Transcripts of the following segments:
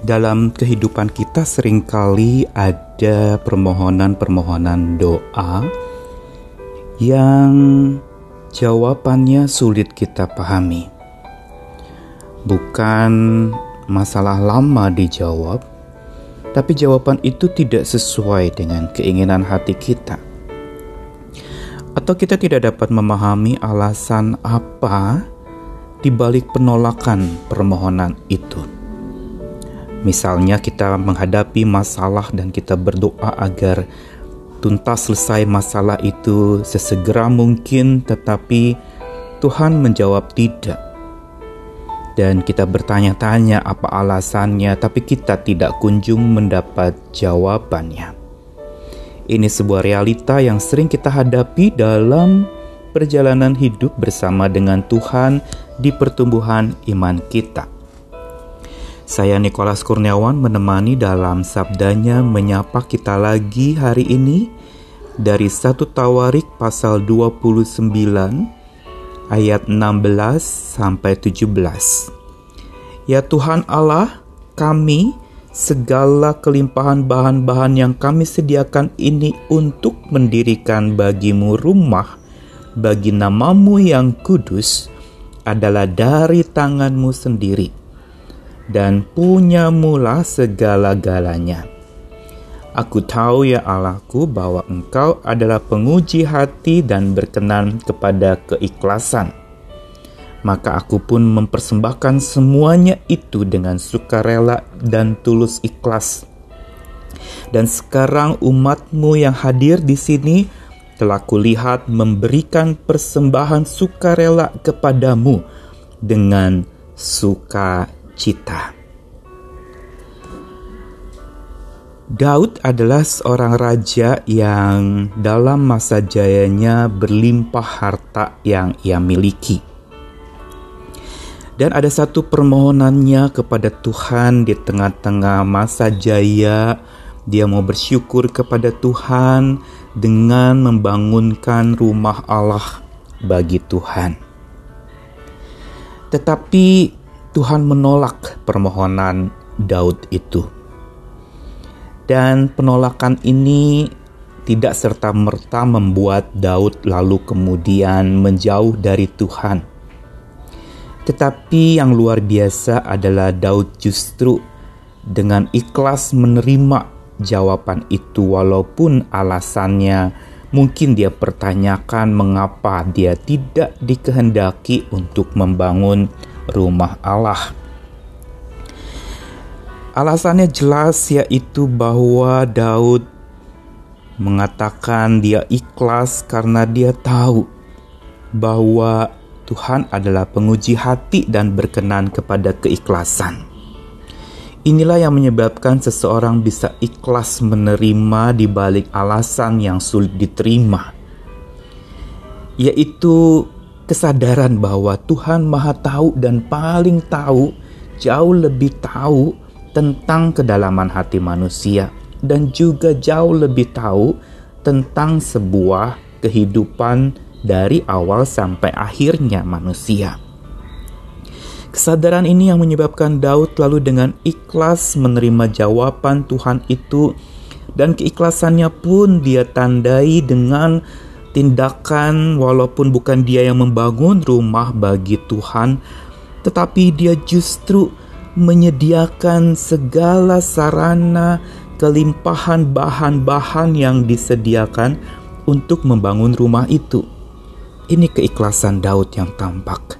dalam kehidupan kita sering kali ada permohonan-permohonan doa yang jawabannya sulit kita pahami. Bukan masalah lama dijawab, tapi jawaban itu tidak sesuai dengan keinginan hati kita. Atau kita tidak dapat memahami alasan apa di balik penolakan permohonan itu. Misalnya kita menghadapi masalah dan kita berdoa agar tuntas selesai masalah itu sesegera mungkin tetapi Tuhan menjawab tidak. Dan kita bertanya-tanya apa alasannya tapi kita tidak kunjung mendapat jawabannya. Ini sebuah realita yang sering kita hadapi dalam perjalanan hidup bersama dengan Tuhan di pertumbuhan iman kita. Saya Nikolas Kurniawan menemani dalam sabdanya menyapa kita lagi hari ini dari satu Tawarik pasal 29 ayat 16 sampai 17. Ya Tuhan Allah, kami segala kelimpahan bahan-bahan yang kami sediakan ini untuk mendirikan bagimu rumah bagi namamu yang kudus adalah dari tanganmu sendiri dan punya mula segala-galanya. Aku tahu ya Allahku bahwa engkau adalah penguji hati dan berkenan kepada keikhlasan. Maka aku pun mempersembahkan semuanya itu dengan sukarela dan tulus ikhlas. Dan sekarang umatmu yang hadir di sini telah kulihat memberikan persembahan sukarela kepadamu dengan suka cita. Daud adalah seorang raja yang dalam masa jayanya berlimpah harta yang ia miliki. Dan ada satu permohonannya kepada Tuhan di tengah-tengah masa jaya, dia mau bersyukur kepada Tuhan dengan membangunkan rumah Allah bagi Tuhan. Tetapi Tuhan menolak permohonan Daud itu. Dan penolakan ini tidak serta-merta membuat Daud lalu kemudian menjauh dari Tuhan. Tetapi yang luar biasa adalah Daud justru dengan ikhlas menerima jawaban itu walaupun alasannya mungkin dia pertanyakan mengapa dia tidak dikehendaki untuk membangun rumah Allah. Alasannya jelas yaitu bahwa Daud mengatakan dia ikhlas karena dia tahu bahwa Tuhan adalah penguji hati dan berkenan kepada keikhlasan. Inilah yang menyebabkan seseorang bisa ikhlas menerima di balik alasan yang sulit diterima, yaitu kesadaran bahwa Tuhan Maha Tahu dan paling tahu, jauh lebih tahu tentang kedalaman hati manusia dan juga jauh lebih tahu tentang sebuah kehidupan dari awal sampai akhirnya manusia. Kesadaran ini yang menyebabkan Daud lalu dengan ikhlas menerima jawaban Tuhan itu dan keikhlasannya pun dia tandai dengan tindakan walaupun bukan dia yang membangun rumah bagi Tuhan, tetapi dia justru menyediakan segala sarana kelimpahan bahan-bahan yang disediakan untuk membangun rumah itu. Ini keikhlasan Daud yang tampak.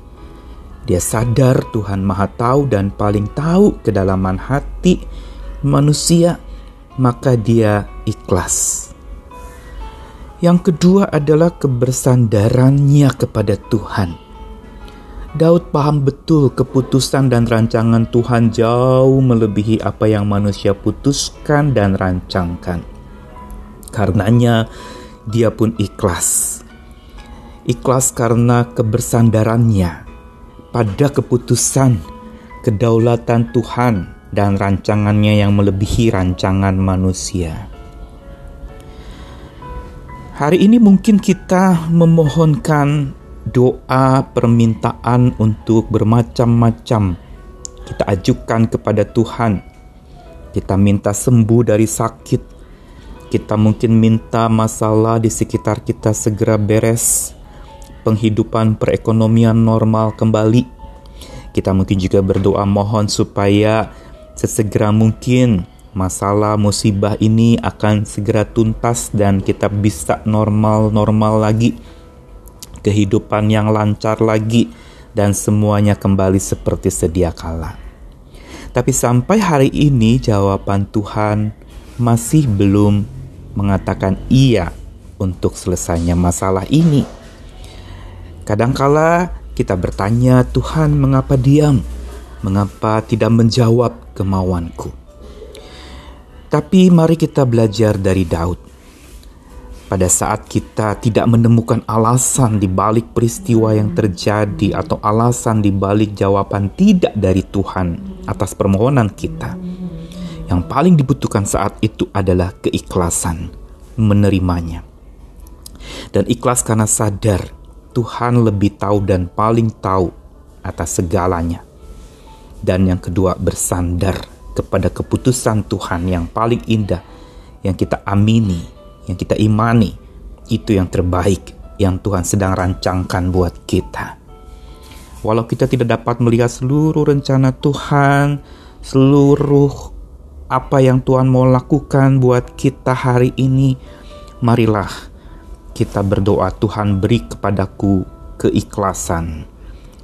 Dia sadar Tuhan Maha Tahu dan paling tahu kedalaman hati manusia, maka dia ikhlas. Yang kedua adalah kebersandarannya kepada Tuhan. Daud paham betul keputusan dan rancangan Tuhan jauh melebihi apa yang manusia putuskan dan rancangkan. Karenanya, dia pun ikhlas. Ikhlas karena kebersandarannya pada keputusan, kedaulatan Tuhan, dan rancangannya yang melebihi rancangan manusia. Hari ini mungkin kita memohonkan doa permintaan untuk bermacam-macam kita ajukan kepada Tuhan Kita minta sembuh dari sakit. Kita mungkin minta masalah di sekitar kita segera beres. Penghidupan perekonomian normal kembali. Kita mungkin juga berdoa mohon supaya sesegera mungkin masalah musibah ini akan segera tuntas dan kita bisa normal-normal lagi. Kehidupan yang lancar lagi dan semuanya kembali seperti sedia kala. Tapi sampai hari ini jawaban Tuhan masih belum mengatakan iya untuk selesainya masalah ini. Kadangkala kita bertanya, Tuhan mengapa diam? Mengapa tidak menjawab kemauanku? Tapi mari kita belajar dari Daud pada saat kita tidak menemukan alasan di balik peristiwa yang terjadi atau alasan di balik jawaban tidak dari Tuhan atas permohonan kita. Yang paling dibutuhkan saat itu adalah keikhlasan menerimanya. Dan ikhlas karena sadar Tuhan lebih tahu dan paling tahu atas segalanya. Dan yang kedua bersandar kepada keputusan Tuhan yang paling indah yang kita amini yang kita imani itu yang terbaik yang Tuhan sedang rancangkan buat kita. Walau kita tidak dapat melihat seluruh rencana Tuhan, seluruh apa yang Tuhan mau lakukan buat kita hari ini, marilah kita berdoa Tuhan beri kepadaku keikhlasan.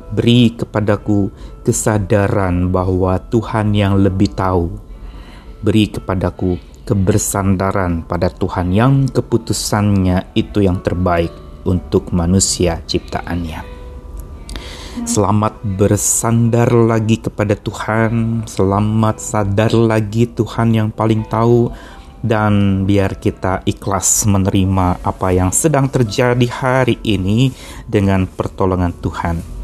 Beri kepadaku kesadaran bahwa Tuhan yang lebih tahu. Beri kepadaku kebersandaran pada Tuhan yang keputusannya itu yang terbaik untuk manusia ciptaannya. Selamat bersandar lagi kepada Tuhan, selamat sadar lagi Tuhan yang paling tahu dan biar kita ikhlas menerima apa yang sedang terjadi hari ini dengan pertolongan Tuhan.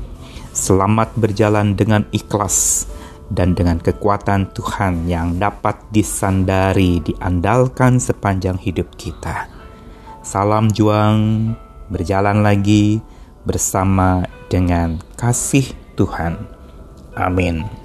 Selamat berjalan dengan ikhlas dan dengan kekuatan Tuhan yang dapat disandari, diandalkan sepanjang hidup kita. Salam juang, berjalan lagi bersama dengan kasih Tuhan. Amin.